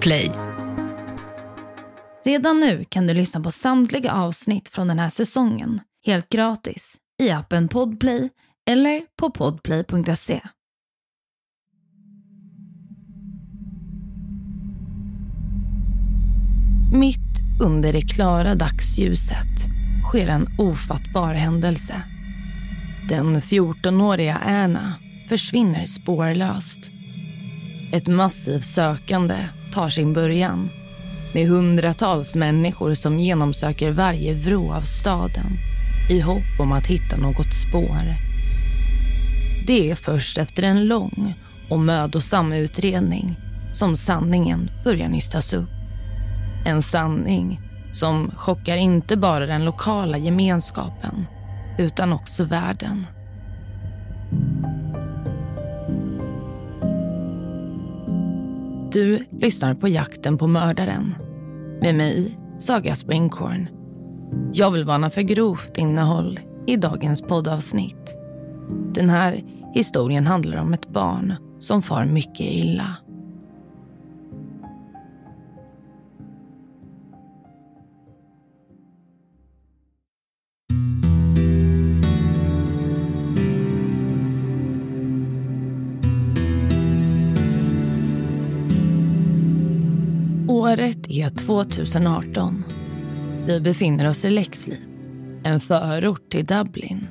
Podplay. Redan nu kan du lyssna på samtliga avsnitt från den här säsongen helt gratis i appen Podplay eller på podplay.se. Mitt under det klara dagsljuset sker en ofattbar händelse. Den 14-åriga Anna försvinner spårlöst. Ett massivt sökande tar sin början med hundratals människor som genomsöker varje vrå av staden i hopp om att hitta något spår. Det är först efter en lång och mödosam utredning som sanningen börjar nystas upp. En sanning som chockar inte bara den lokala gemenskapen utan också världen. Du lyssnar på Jakten på mördaren med mig, Saga Springhorn. Jag vill varna för grovt innehåll i dagens poddavsnitt. Den här historien handlar om ett barn som far mycket illa. Är 2018. Vi befinner oss i Lexley, en förort till Dublin.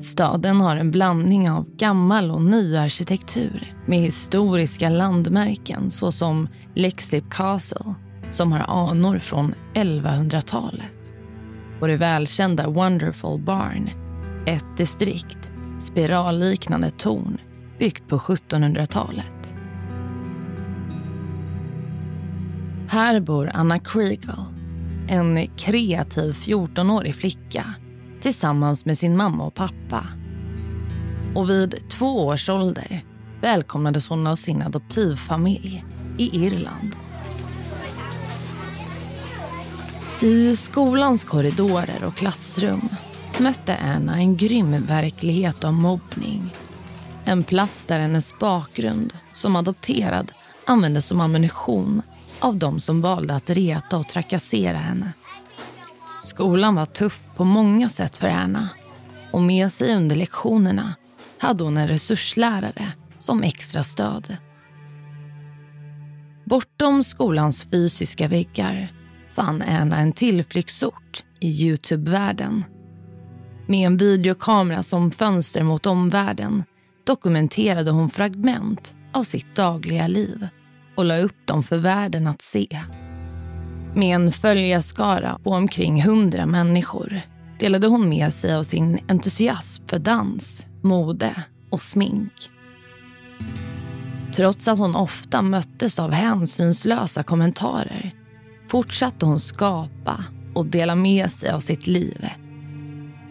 Staden har en blandning av gammal och ny arkitektur med historiska landmärken såsom Lexley Castle som har anor från 1100-talet och det välkända Wonderful Barn, ett distrikt, spiralliknande torn byggt på 1700-talet. Här bor Anna Kriegel, en kreativ 14-årig flicka tillsammans med sin mamma och pappa. Och vid två års ålder välkomnades hon av sin adoptivfamilj i Irland. I skolans korridorer och klassrum mötte Anna en grym verklighet av mobbning. En plats där hennes bakgrund som adopterad användes som ammunition av de som valde att reta och trakassera henne. Skolan var tuff på många sätt för Erna och med sig under lektionerna hade hon en resurslärare som extra stöd. Bortom skolans fysiska väggar fann Erna en tillflyktsort i Youtube-världen. Med en videokamera som fönster mot omvärlden dokumenterade hon fragment av sitt dagliga liv och la upp dem för världen att se. Med en följarskara på omkring hundra människor delade hon med sig av sin entusiasm för dans, mode och smink. Trots att hon ofta möttes av hänsynslösa kommentarer fortsatte hon skapa och dela med sig av sitt liv.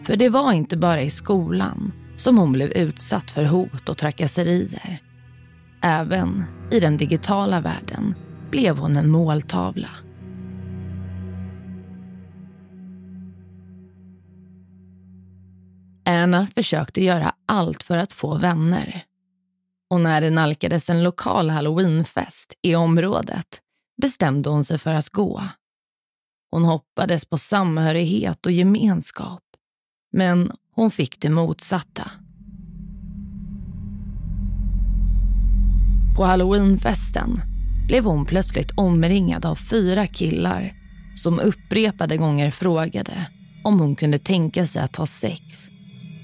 För det var inte bara i skolan som hon blev utsatt för hot och trakasserier. Även i den digitala världen blev hon en måltavla. Anna försökte göra allt för att få vänner. Och när det nalkades en lokal halloweenfest i området bestämde hon sig för att gå. Hon hoppades på samhörighet och gemenskap. Men hon fick det motsatta. På halloweenfesten blev hon plötsligt omringad av fyra killar som upprepade gånger frågade om hon kunde tänka sig att ha sex.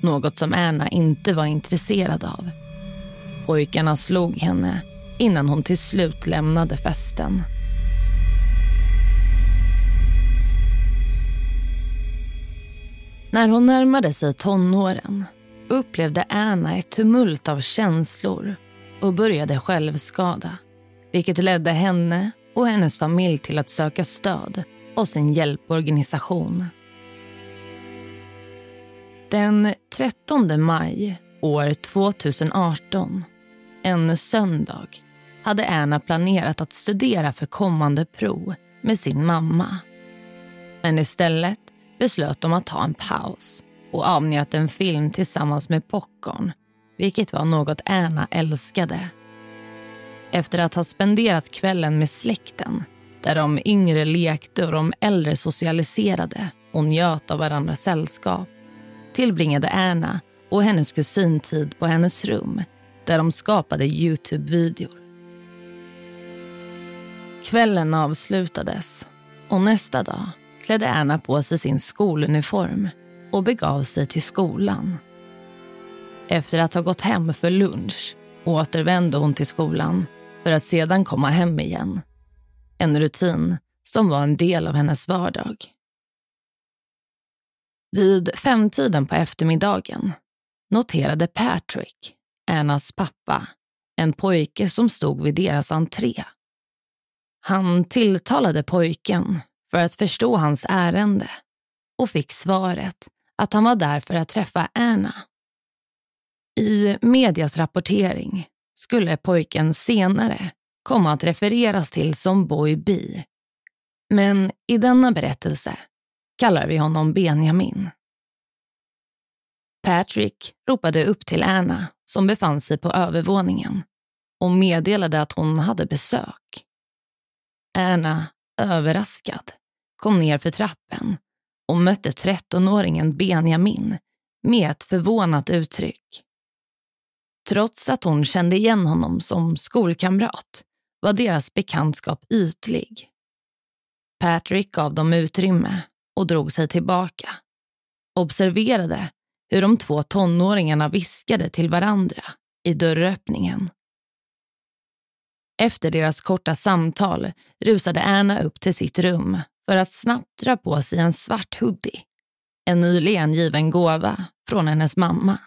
Något som Anna inte var intresserad av. Pojkarna slog henne innan hon till slut lämnade festen. När hon närmade sig tonåren upplevde Anna ett tumult av känslor och började självskada. Vilket ledde henne och hennes familj till att söka stöd hos sin hjälporganisation. Den 13 maj år 2018, en söndag, hade Anna planerat att studera för kommande prov med sin mamma. Men istället beslöt de att ta en paus och avnjöt en film tillsammans med popcorn vilket var något Anna älskade. Efter att ha spenderat kvällen med släkten där de yngre lekte och de äldre socialiserade och njöt av varandras sällskap tillbringade Anna och hennes kusin tid på hennes rum där de skapade Youtube-videor. Kvällen avslutades och nästa dag klädde Anna på sig sin skoluniform och begav sig till skolan. Efter att ha gått hem för lunch återvände hon till skolan för att sedan komma hem igen. En rutin som var en del av hennes vardag. Vid femtiden på eftermiddagen noterade Patrick, Annas pappa, en pojke som stod vid deras entré. Han tilltalade pojken för att förstå hans ärende och fick svaret att han var där för att träffa Anna. I medias rapportering skulle pojken senare komma att refereras till som Boy B. Men i denna berättelse kallar vi honom Benjamin. Patrick ropade upp till Anna som befann sig på övervåningen och meddelade att hon hade besök. Anna, överraskad, kom ner för trappen och mötte 13-åringen Benjamin med ett förvånat uttryck. Trots att hon kände igen honom som skolkamrat var deras bekantskap ytlig. Patrick gav dem utrymme och drog sig tillbaka. Observerade hur de två tonåringarna viskade till varandra i dörröppningen. Efter deras korta samtal rusade Anna upp till sitt rum för att snabbt dra på sig en svart hoodie. En nyligen given gåva från hennes mamma.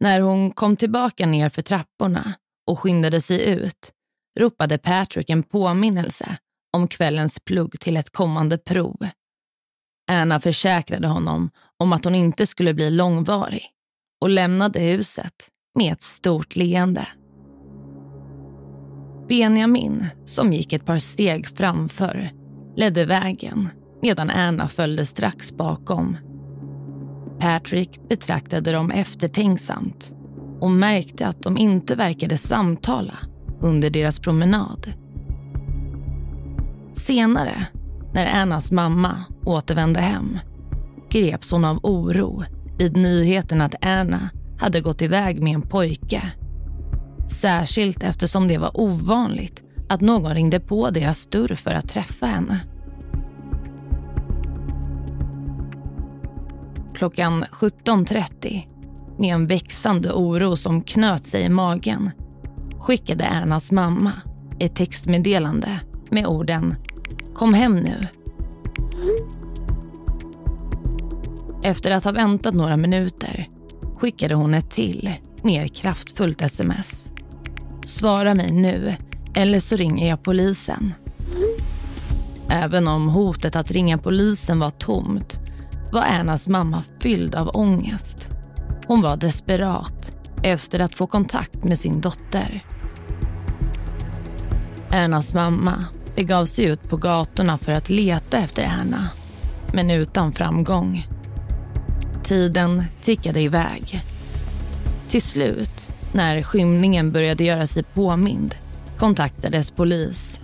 När hon kom tillbaka ner för trapporna och skyndade sig ut ropade Patrick en påminnelse om kvällens plugg till ett kommande prov. Anna försäkrade honom om att hon inte skulle bli långvarig och lämnade huset med ett stort leende. Benjamin, som gick ett par steg framför, ledde vägen medan Anna följde strax bakom. Patrick betraktade dem eftertänksamt och märkte att de inte verkade samtala under deras promenad. Senare, när Annas mamma återvände hem, greps hon av oro vid nyheten att Anna hade gått iväg med en pojke. Särskilt eftersom det var ovanligt att någon ringde på deras dörr för att träffa henne. Klockan 17.30, med en växande oro som knöt sig i magen, skickade Ernas mamma ett textmeddelande med orden “Kom hem nu”. Efter att ha väntat några minuter skickade hon ett till, mer kraftfullt sms. Svara mig nu, eller så ringer jag polisen. Även om hotet att ringa polisen var tomt var Annas mamma fylld av ångest. Hon var desperat efter att få kontakt med sin dotter. Annas mamma begav sig ut på gatorna för att leta efter Anna, men utan framgång. Tiden tickade iväg. Till slut, när skymningen började göra sig påmind, kontaktades polis.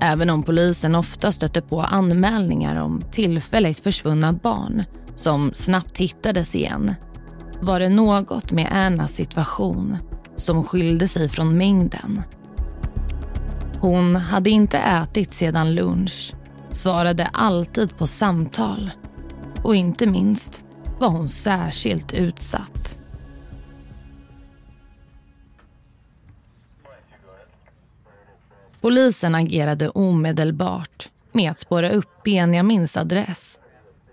Även om polisen ofta stötte på anmälningar om tillfälligt försvunna barn som snabbt hittades igen var det något med Annas situation som skilde sig från mängden. Hon hade inte ätit sedan lunch, svarade alltid på samtal och inte minst var hon särskilt utsatt. Polisen agerade omedelbart med att spåra upp Benjamins adress.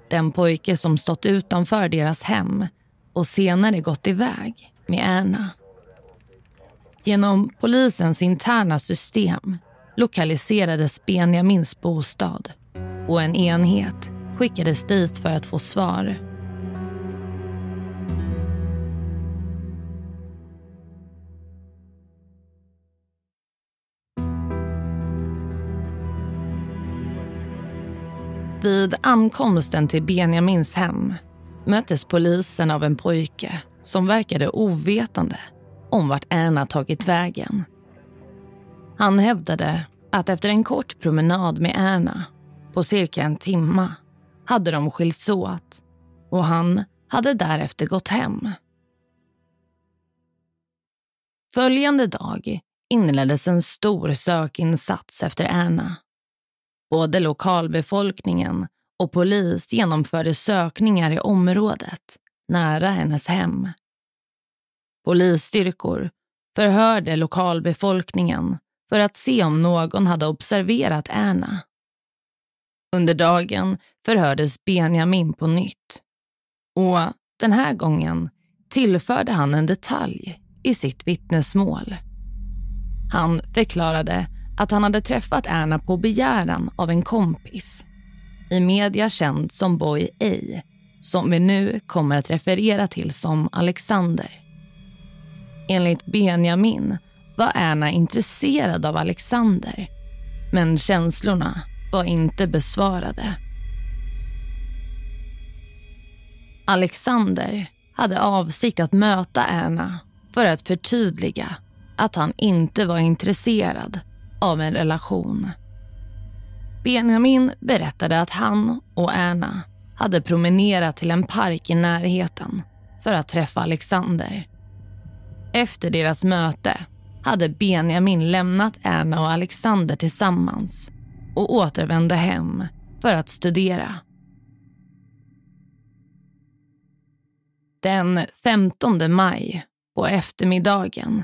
Den pojke som stått utanför deras hem och senare gått iväg med Anna. Genom polisens interna system lokaliserades Benjamins bostad och en enhet skickades dit för att få svar. Vid ankomsten till Benjamins hem möttes polisen av en pojke som verkade ovetande om vart Anna tagit vägen. Han hävdade att efter en kort promenad med Anna på cirka en timma hade de skilts åt och han hade därefter gått hem. Följande dag inleddes en stor sökinsats efter Anna. Både lokalbefolkningen och polis genomförde sökningar i området nära hennes hem. Polisstyrkor förhörde lokalbefolkningen för att se om någon hade observerat Anna. Under dagen förhördes Benjamin på nytt. Och den här gången tillförde han en detalj i sitt vittnesmål. Han förklarade att han hade träffat Erna på begäran av en kompis. I media känd som Boy A, som vi nu kommer att referera till som Alexander. Enligt Benjamin var Erna intresserad av Alexander, men känslorna var inte besvarade. Alexander hade avsikt att möta Erna för att förtydliga att han inte var intresserad av en relation. Benjamin berättade att han och Anna hade promenerat till en park i närheten för att träffa Alexander. Efter deras möte hade Benjamin lämnat Anna och Alexander tillsammans och återvände hem för att studera. Den 15 maj på eftermiddagen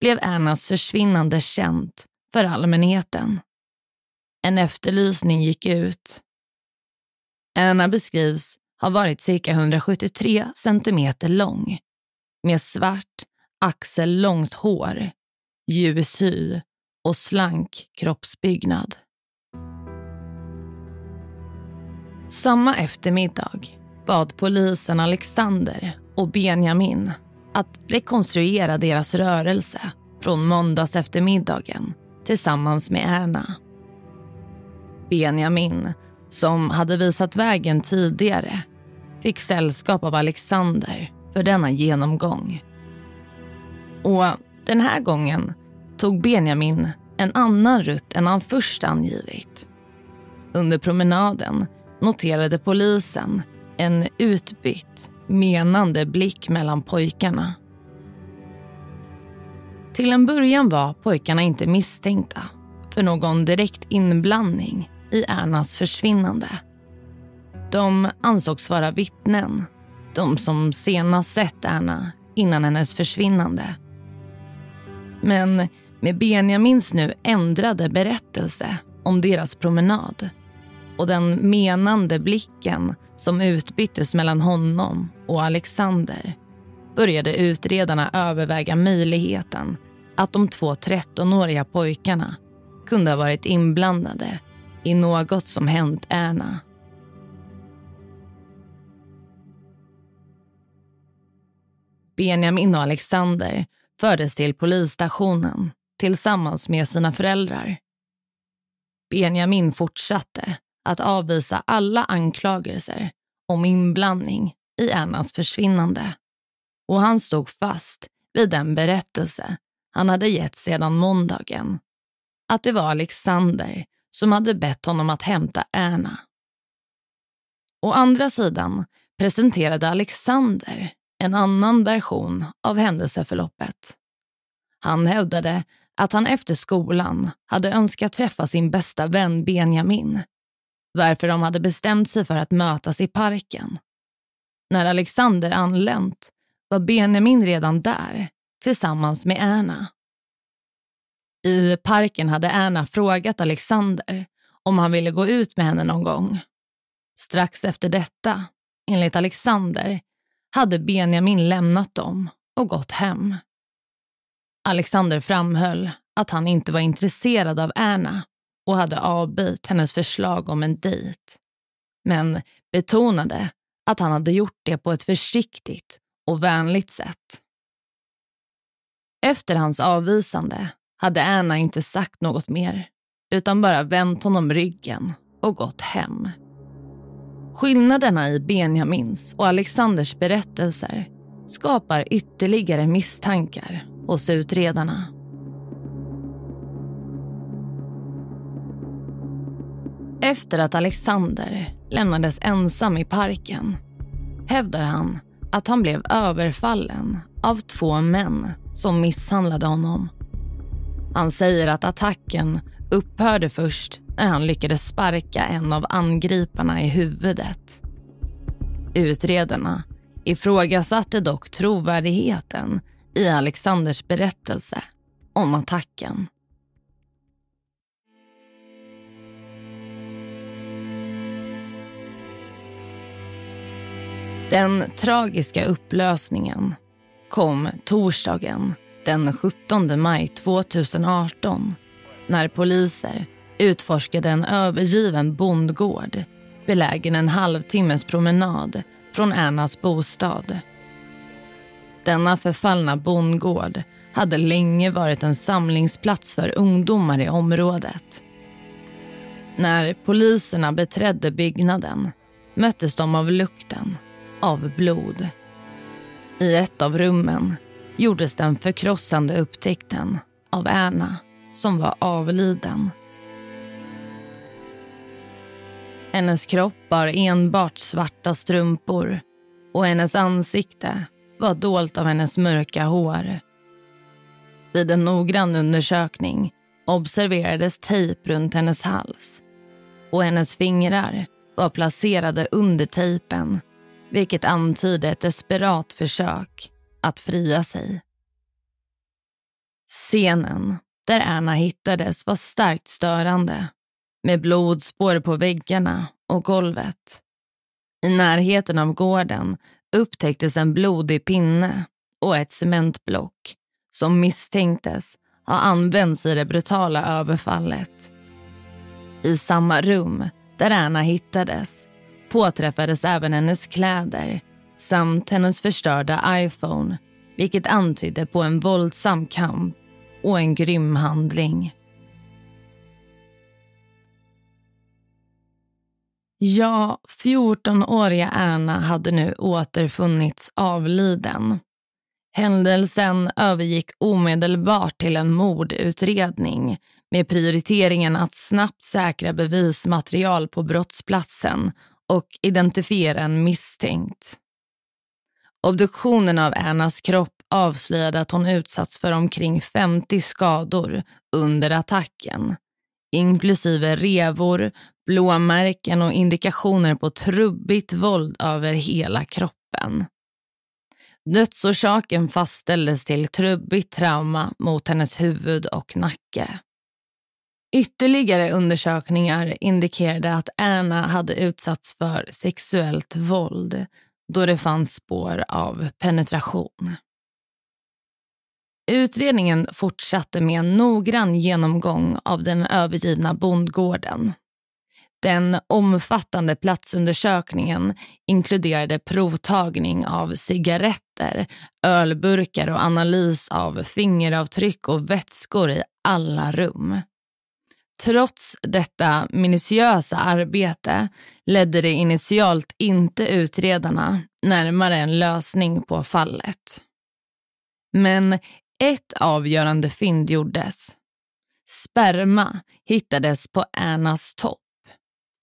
blev Annas försvinnande känt för allmänheten. En efterlysning gick ut. Anna beskrivs ha varit cirka 173 centimeter lång med svart, axellångt hår, ljus hy och slank kroppsbyggnad. Samma eftermiddag bad polisen Alexander och Benjamin att rekonstruera deras rörelse från måndags eftermiddagen tillsammans med Anna. Benjamin, som hade visat vägen tidigare, fick sällskap av Alexander för denna genomgång. Och den här gången tog Benjamin en annan rutt än han först angivit. Under promenaden noterade polisen en utbytt, menande blick mellan pojkarna. Till en början var pojkarna inte misstänkta för någon direkt inblandning i Ernas försvinnande. De ansågs vara vittnen, de som senast sett Erna innan hennes försvinnande. Men med Benjamins nu ändrade berättelse om deras promenad och den menande blicken som utbyttes mellan honom och Alexander började utredarna överväga möjligheten att de två 13-åriga pojkarna kunde ha varit inblandade i något som hänt Erna. Benjamin och Alexander fördes till polisstationen tillsammans med sina föräldrar. Benjamin fortsatte att avvisa alla anklagelser om inblandning i Annas försvinnande. Och han stod fast vid den berättelse han hade gett sedan måndagen. Att det var Alexander som hade bett honom att hämta Erna. Å andra sidan presenterade Alexander en annan version av händelseförloppet. Han hävdade att han efter skolan hade önskat träffa sin bästa vän Benjamin varför de hade bestämt sig för att mötas i parken. När Alexander anlänt var Benjamin redan där tillsammans med Anna. I parken hade Anna frågat Alexander om han ville gå ut med henne någon gång. Strax efter detta, enligt Alexander, hade Benjamin lämnat dem och gått hem. Alexander framhöll att han inte var intresserad av Anna och hade avbytt hennes förslag om en dejt. Men betonade att han hade gjort det på ett försiktigt och vänligt sätt. Efter hans avvisande hade Anna inte sagt något mer utan bara vänt honom ryggen och gått hem. Skillnaderna i Benjamins och Alexanders berättelser skapar ytterligare misstankar hos utredarna. Efter att Alexander lämnades ensam i parken hävdar han att han blev överfallen av två män som misshandlade honom. Han säger att attacken upphörde först när han lyckades sparka en av angriparna i huvudet. Utredarna ifrågasatte dock trovärdigheten i Alexanders berättelse om attacken. Den tragiska upplösningen kom torsdagen den 17 maj 2018 när poliser utforskade en övergiven bondgård belägen en halvtimmes promenad från Ernas bostad. Denna förfallna bondgård hade länge varit en samlingsplats för ungdomar i området. När poliserna beträdde byggnaden möttes de av lukten av blod. I ett av rummen gjordes den förkrossande upptäckten av Erna som var avliden. Hennes kropp bar enbart svarta strumpor och hennes ansikte var dolt av hennes mörka hår. Vid en noggrann undersökning observerades tejp runt hennes hals och hennes fingrar var placerade under tejpen vilket antydde ett desperat försök att fria sig. Scenen där Erna hittades var starkt störande med blodspår på väggarna och golvet. I närheten av gården upptäcktes en blodig pinne och ett cementblock som misstänktes ha använts i det brutala överfallet. I samma rum där Erna hittades påträffades även hennes kläder samt hennes förstörda iPhone vilket antydde på en våldsam kamp och en grym handling. Ja, 14-åriga Erna hade nu återfunnits avliden. Händelsen övergick omedelbart till en mordutredning med prioriteringen att snabbt säkra bevismaterial på brottsplatsen och identifiera en misstänkt. Obduktionen av Ernas kropp avslöjade att hon utsatts för omkring 50 skador under attacken, inklusive revor, blåmärken och indikationer på trubbigt våld över hela kroppen. Dödsorsaken fastställdes till trubbigt trauma mot hennes huvud och nacke. Ytterligare undersökningar indikerade att Anna hade utsatts för sexuellt våld då det fanns spår av penetration. Utredningen fortsatte med en noggrann genomgång av den övergivna bondgården. Den omfattande platsundersökningen inkluderade provtagning av cigaretter, ölburkar och analys av fingeravtryck och vätskor i alla rum. Trots detta minutiösa arbete ledde det initialt inte utredarna närmare en lösning på fallet. Men ett avgörande fynd gjordes. Sperma hittades på Annas topp.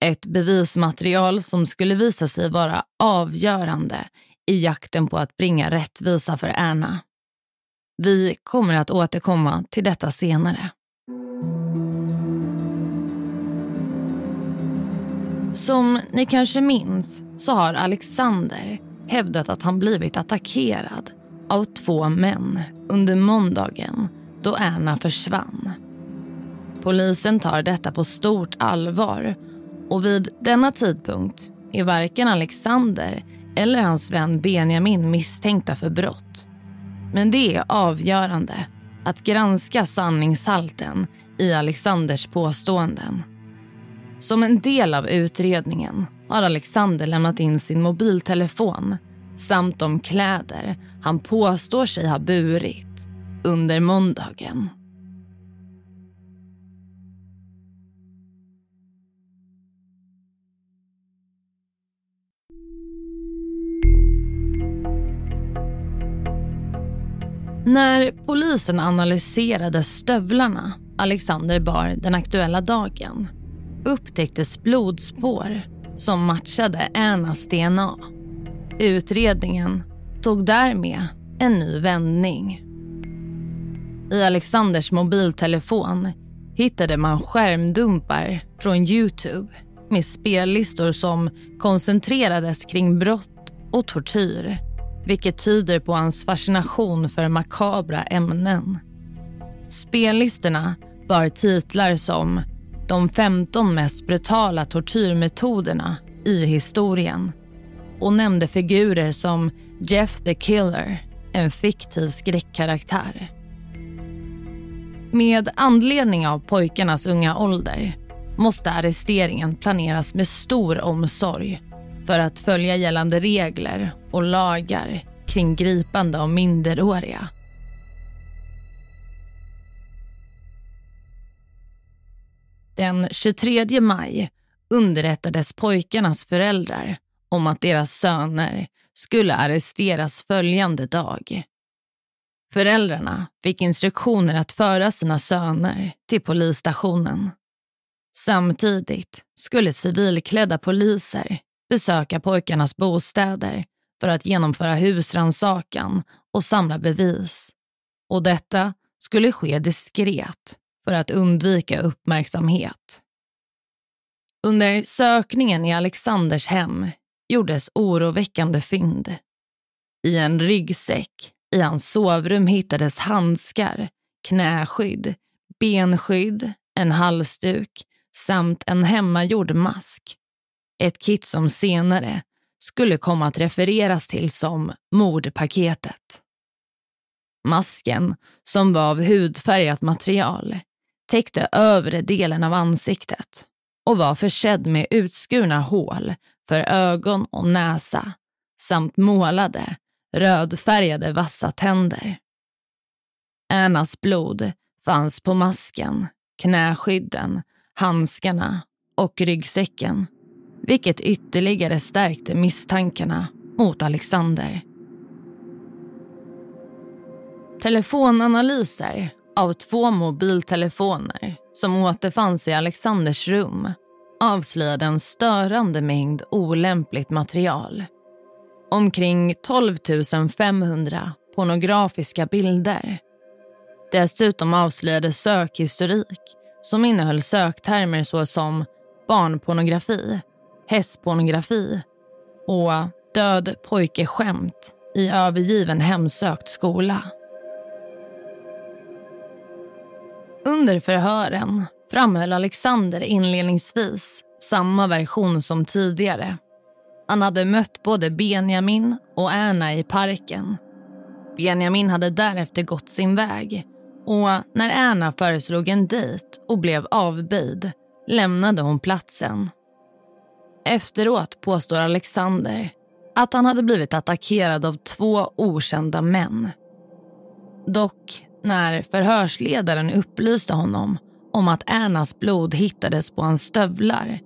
Ett bevismaterial som skulle visa sig vara avgörande i jakten på att bringa rättvisa för Anna. Vi kommer att återkomma till detta senare. Som ni kanske minns så har Alexander hävdat att han blivit attackerad av två män under måndagen då Anna försvann. Polisen tar detta på stort allvar och vid denna tidpunkt är varken Alexander eller hans vän Benjamin misstänkta för brott. Men det är avgörande att granska sanningshalten i Alexanders påståenden. Som en del av utredningen har Alexander lämnat in sin mobiltelefon samt de kläder han påstår sig ha burit under måndagen. När polisen analyserade stövlarna Alexander bar den aktuella dagen upptäcktes blodspår som matchade Annas DNA. Utredningen tog därmed en ny vändning. I Alexanders mobiltelefon hittade man skärmdumpar från Youtube med spellistor som koncentrerades kring brott och tortyr vilket tyder på hans fascination för makabra ämnen. Spellistorna bar titlar som “De 15 mest brutala tortyrmetoderna i historien” och nämnde figurer som Jeff the Killer, en fiktiv skräckkaraktär. Med anledning av pojkarnas unga ålder måste arresteringen planeras med stor omsorg för att följa gällande regler och lagar kring gripande av minderåriga. Den 23 maj underrättades pojkarnas föräldrar om att deras söner skulle arresteras följande dag. Föräldrarna fick instruktioner att föra sina söner till polisstationen. Samtidigt skulle civilklädda poliser besöka pojkarnas bostäder för att genomföra husransakan och samla bevis. Och detta skulle ske diskret för att undvika uppmärksamhet. Under sökningen i Alexanders hem gjordes oroväckande fynd. I en ryggsäck i hans sovrum hittades handskar, knäskydd, benskydd, en halsduk samt en hemmagjord mask. Ett kit som senare skulle komma att refereras till som mordpaketet. Masken, som var av hudfärgat material, täckte övre delen av ansiktet och var försedd med utskurna hål för ögon och näsa samt målade, rödfärgade vassa tänder. Annas blod fanns på masken, knäskydden, handskarna och ryggsäcken vilket ytterligare stärkte misstankarna mot Alexander. Telefonanalyser av två mobiltelefoner som återfanns i Alexanders rum avslöjade en störande mängd olämpligt material. Omkring 12 500 pornografiska bilder. Dessutom avslöjades sökhistorik som innehöll söktermer såsom barnpornografi, hästpornografi och död pojke-skämt i övergiven hemsökt skola. Under förhören framhöll Alexander inledningsvis samma version som tidigare. Han hade mött både Benjamin och Anna i parken. Benjamin hade därefter gått sin väg och när Anna föreslog en dejt och blev avböjd lämnade hon platsen. Efteråt påstår Alexander att han hade blivit attackerad av två okända män. Dock, när förhörsledaren upplyste honom om att Ernas blod hittades på hans stövlar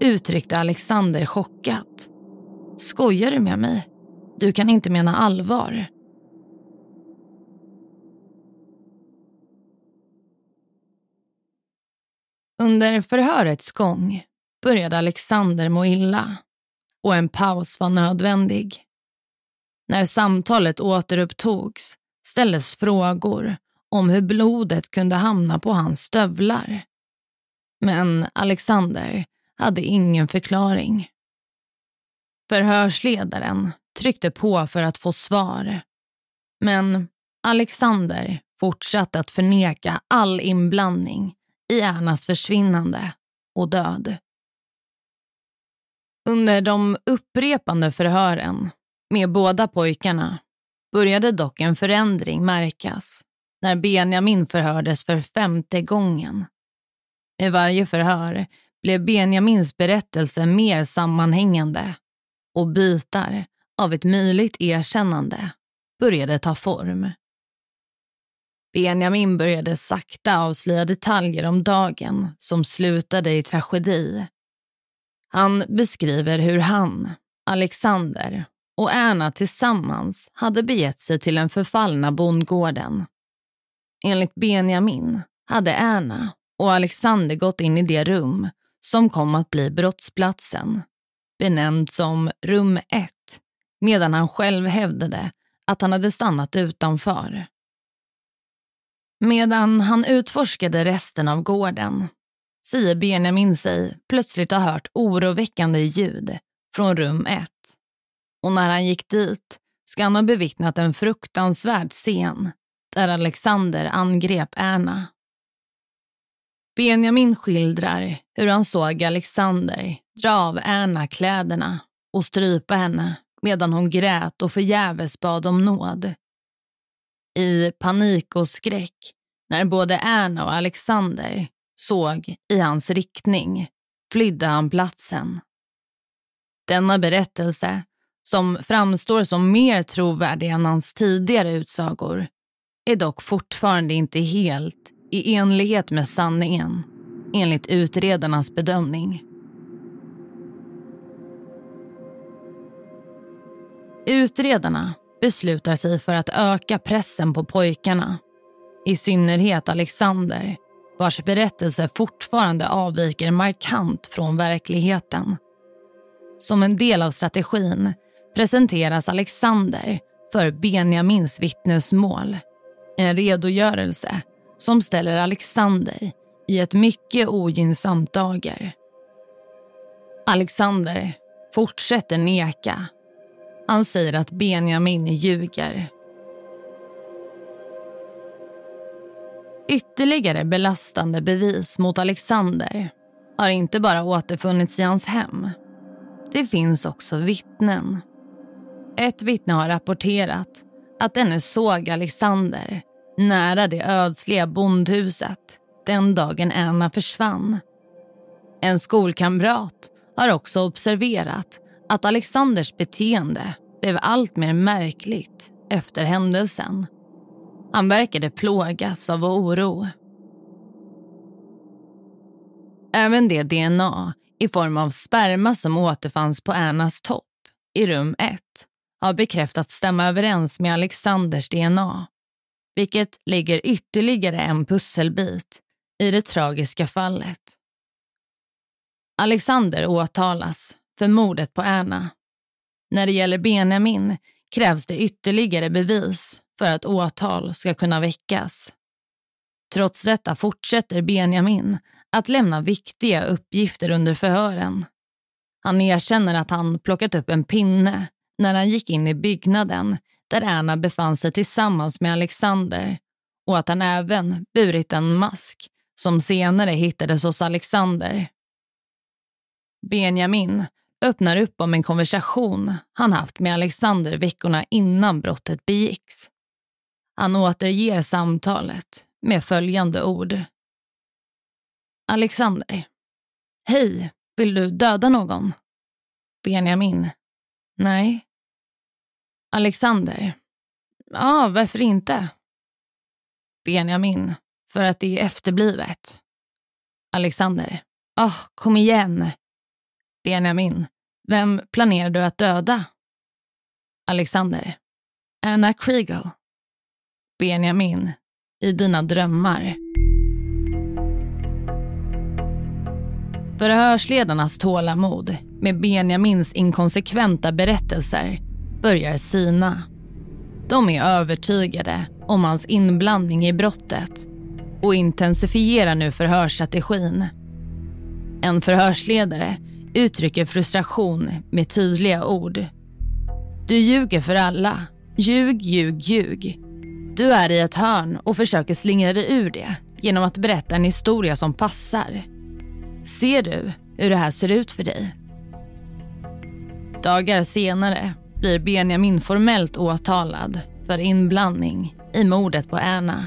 uttryckte Alexander chockat. Skojar du med mig? Du kan inte mena allvar. Under förhörets gång började Alexander må illa och en paus var nödvändig. När samtalet återupptogs ställdes frågor om hur blodet kunde hamna på hans stövlar. Men Alexander hade ingen förklaring. Förhörsledaren tryckte på för att få svar. Men Alexander fortsatte att förneka all inblandning i Ernas försvinnande och död. Under de upprepande förhören med båda pojkarna började dock en förändring märkas när Benjamin förhördes för femte gången. I varje förhör blev Benjamins berättelse mer sammanhängande och bitar av ett möjligt erkännande började ta form. Benjamin började sakta avslöja detaljer om dagen som slutade i tragedi han beskriver hur han, Alexander och Erna tillsammans hade begett sig till den förfallna bondgården. Enligt Benjamin hade Erna och Alexander gått in i det rum som kom att bli brottsplatsen, benämnd som rum 1, medan han själv hävdade att han hade stannat utanför. Medan han utforskade resten av gården säger Benjamin sig plötsligt ha hört oroväckande ljud från rum 1. Och när han gick dit ska han ha bevittnat en fruktansvärd scen där Alexander angrep Erna. Benjamin skildrar hur han såg Alexander dra av Erna kläderna och strypa henne medan hon grät och förgäves bad om nåd. I panik och skräck när både Erna och Alexander såg i hans riktning flydde han platsen. Denna berättelse, som framstår som mer trovärdig än hans tidigare utsagor, är dock fortfarande inte helt i enlighet med sanningen, enligt utredarnas bedömning. Utredarna beslutar sig för att öka pressen på pojkarna, i synnerhet Alexander, vars berättelse fortfarande avviker markant från verkligheten. Som en del av strategin presenteras Alexander för Benjamins vittnesmål. En redogörelse som ställer Alexander i ett mycket ogynnsamt dager. Alexander fortsätter neka. Han säger att Benjamin ljuger. Ytterligare belastande bevis mot Alexander har inte bara återfunnits i hans hem. Det finns också vittnen. Ett vittne har rapporterat att denne såg Alexander nära det ödsliga bondhuset den dagen Anna försvann. En skolkamrat har också observerat att Alexanders beteende blev allt mer märkligt efter händelsen. Han verkade plågas av oro. Även det DNA i form av sperma som återfanns på Annas topp i rum 1 har bekräftats stämma överens med Alexanders DNA vilket lägger ytterligare en pusselbit i det tragiska fallet. Alexander åtalas för mordet på Erna. När det gäller Benjamin krävs det ytterligare bevis för att åtal ska kunna väckas. Trots detta fortsätter Benjamin att lämna viktiga uppgifter under förhören. Han erkänner att han plockat upp en pinne när han gick in i byggnaden där Erna befann sig tillsammans med Alexander och att han även burit en mask som senare hittades hos Alexander. Benjamin öppnar upp om en konversation han haft med Alexander veckorna innan brottet begicks. Han återger samtalet med följande ord. Alexander. Hej, vill du döda någon? Benjamin. Nej. Alexander. Ja, varför inte? Benjamin. För att det är efterblivet. Alexander. Ah, oh, kom igen. Benjamin. Vem planerar du att döda? Alexander. Anna Kriegel. Benjamin. I dina drömmar. Förhörsledarnas tålamod med Benjamins inkonsekventa berättelser börjar sina. De är övertygade om hans inblandning i brottet och intensifierar nu förhörsstrategin. En förhörsledare uttrycker frustration med tydliga ord. Du ljuger för alla. Ljug, ljug, ljug. Du är i ett hörn och försöker slingra dig ur det genom att berätta en historia som passar. Ser du hur det här ser ut för dig? Dagar senare blir Benjamin formellt åtalad för inblandning i mordet på Erna.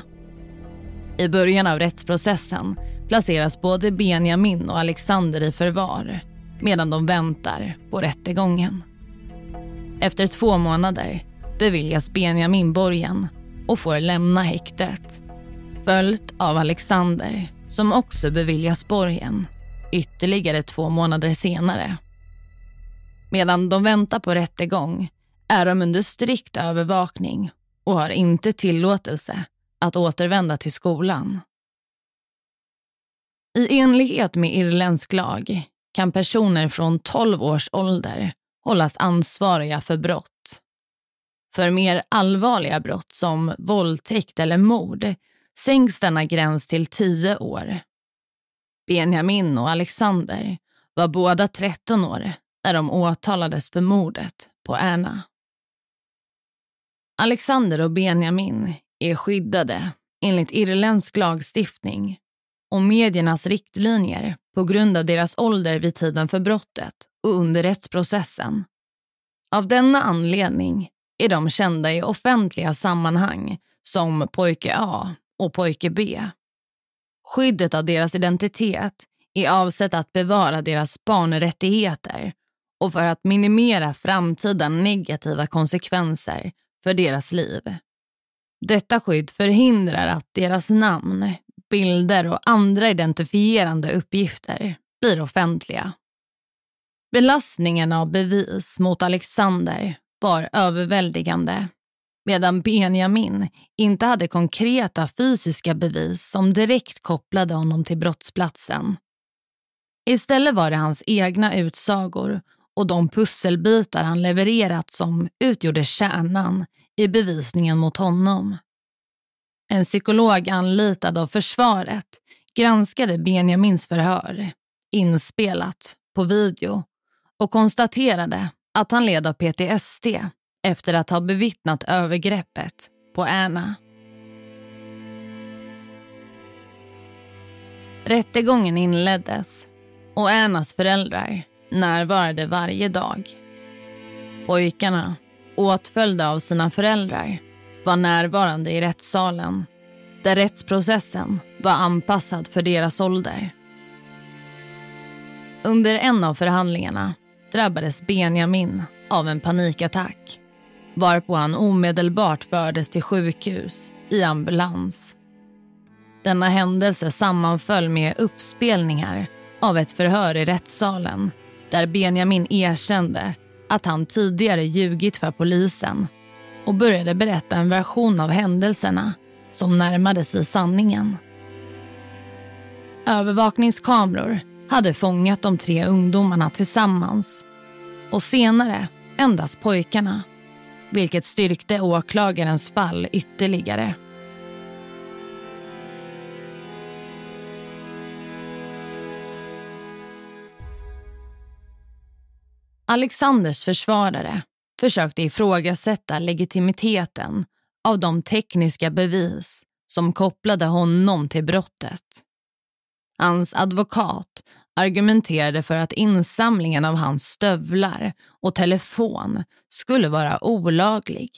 I början av rättsprocessen placeras både Benjamin och Alexander i förvar medan de väntar på rättegången. Efter två månader beviljas Benjamin borgen och får lämna häktet. Följt av Alexander som också beviljas borgen ytterligare två månader senare. Medan de väntar på rättegång är de under strikt övervakning och har inte tillåtelse att återvända till skolan. I enlighet med irländsk lag kan personer från 12 års ålder hållas ansvariga för brott. För mer allvarliga brott som våldtäkt eller mord sänks denna gräns till 10 år. Benjamin och Alexander var båda 13 år när de åtalades för mordet på Anna. Alexander och Benjamin är skyddade enligt irländsk lagstiftning och mediernas riktlinjer på grund av deras ålder vid tiden för brottet och under rättsprocessen. Av denna anledning är de kända i offentliga sammanhang som pojke A och pojke B. Skyddet av deras identitet är avsett att bevara deras barnrättigheter och för att minimera framtida negativa konsekvenser för deras liv. Detta skydd förhindrar att deras namn, bilder och andra identifierande uppgifter blir offentliga. Belastningen av bevis mot Alexander var överväldigande medan Benjamin inte hade konkreta fysiska bevis som direkt kopplade honom till brottsplatsen. Istället var det hans egna utsagor och de pusselbitar han levererat som utgjorde kärnan i bevisningen mot honom. En psykolog anlitad av försvaret granskade Benjamins förhör, inspelat på video och konstaterade att han led av PTSD efter att ha bevittnat övergreppet på Erna. Rättegången inleddes och Ernas föräldrar närvarade varje dag. Pojkarna, åtföljda av sina föräldrar, var närvarande i rättssalen där rättsprocessen var anpassad för deras ålder. Under en av förhandlingarna drabbades Benjamin av en panikattack varpå han omedelbart fördes till sjukhus i ambulans. Denna händelse sammanföll med uppspelningar av ett förhör i rättssalen där Benjamin erkände att han tidigare ljugit för polisen och började berätta en version av händelserna som närmade sig sanningen. Övervakningskameror hade fångat de tre ungdomarna tillsammans och senare endast pojkarna vilket styrkte åklagarens fall ytterligare. Alexanders försvarare försökte ifrågasätta legitimiteten av de tekniska bevis som kopplade honom till brottet. Hans advokat argumenterade för att insamlingen av hans stövlar och telefon skulle vara olaglig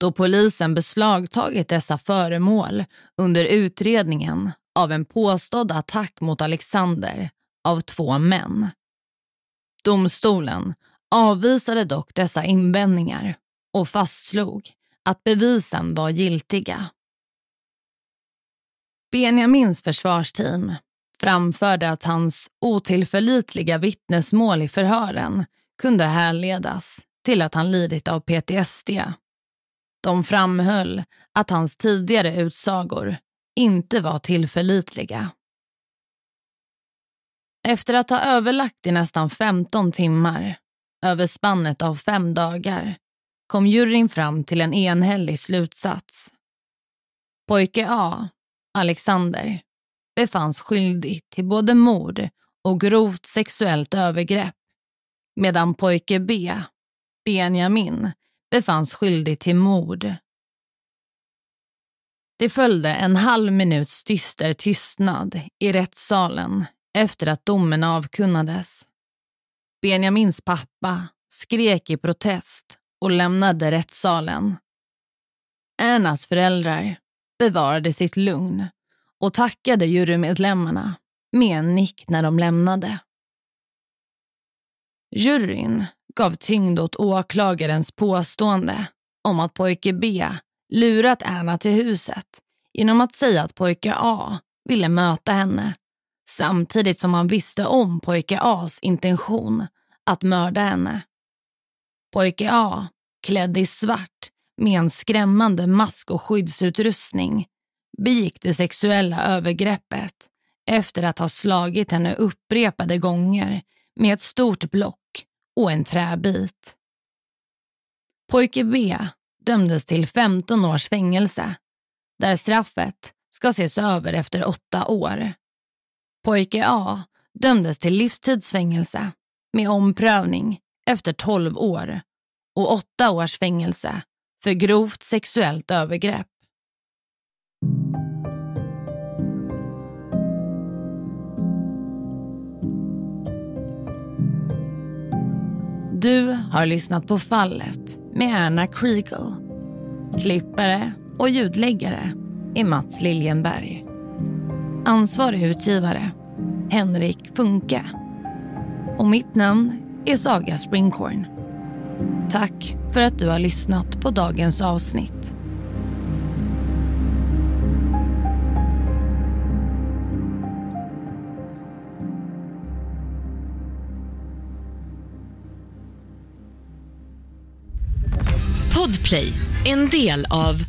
då polisen beslagtagit dessa föremål under utredningen av en påstådd attack mot Alexander av två män. Domstolen avvisade dock dessa invändningar och fastslog att bevisen var giltiga. Benjamins försvarsteam framförde att hans otillförlitliga vittnesmål i förhören kunde härledas till att han lidit av PTSD. De framhöll att hans tidigare utsagor inte var tillförlitliga. Efter att ha överlagt i nästan 15 timmar, över spannet av fem dagar, kom juryn fram till en enhällig slutsats. Pojke A, Alexander, befanns skyldig till både mord och grovt sexuellt övergrepp medan pojke B, Benjamin, befanns skyldig till mord. Det följde en halv minuts dyster tystnad i rättssalen efter att domen avkunnades. Benjamins pappa skrek i protest och lämnade rättssalen. Ernas föräldrar bevarade sitt lugn och tackade jurymedlemmarna med en nick när de lämnade. Juryn gav tyngd åt åklagarens påstående om att pojke B lurat Erna till huset genom att säga att pojke A ville möta henne samtidigt som han visste om pojke A's intention att mörda henne. Pojke A klädd i svart med en skrämmande mask och skyddsutrustning, begick det sexuella övergreppet efter att ha slagit henne upprepade gånger med ett stort block och en träbit. Pojke B dömdes till 15 års fängelse där straffet ska ses över efter åtta år. Pojke A dömdes till livstidsfängelse med omprövning efter 12 år och åtta års fängelse för grovt sexuellt övergrepp. Du har lyssnat på Fallet med Anna Kriegel. Klippare och ljudläggare är Mats Liljenberg. Ansvarig utgivare Henrik Funke. Och mitt namn är Saga Springhorn. Tack för att du har lyssnat på dagens avsnitt. Podplay, en del av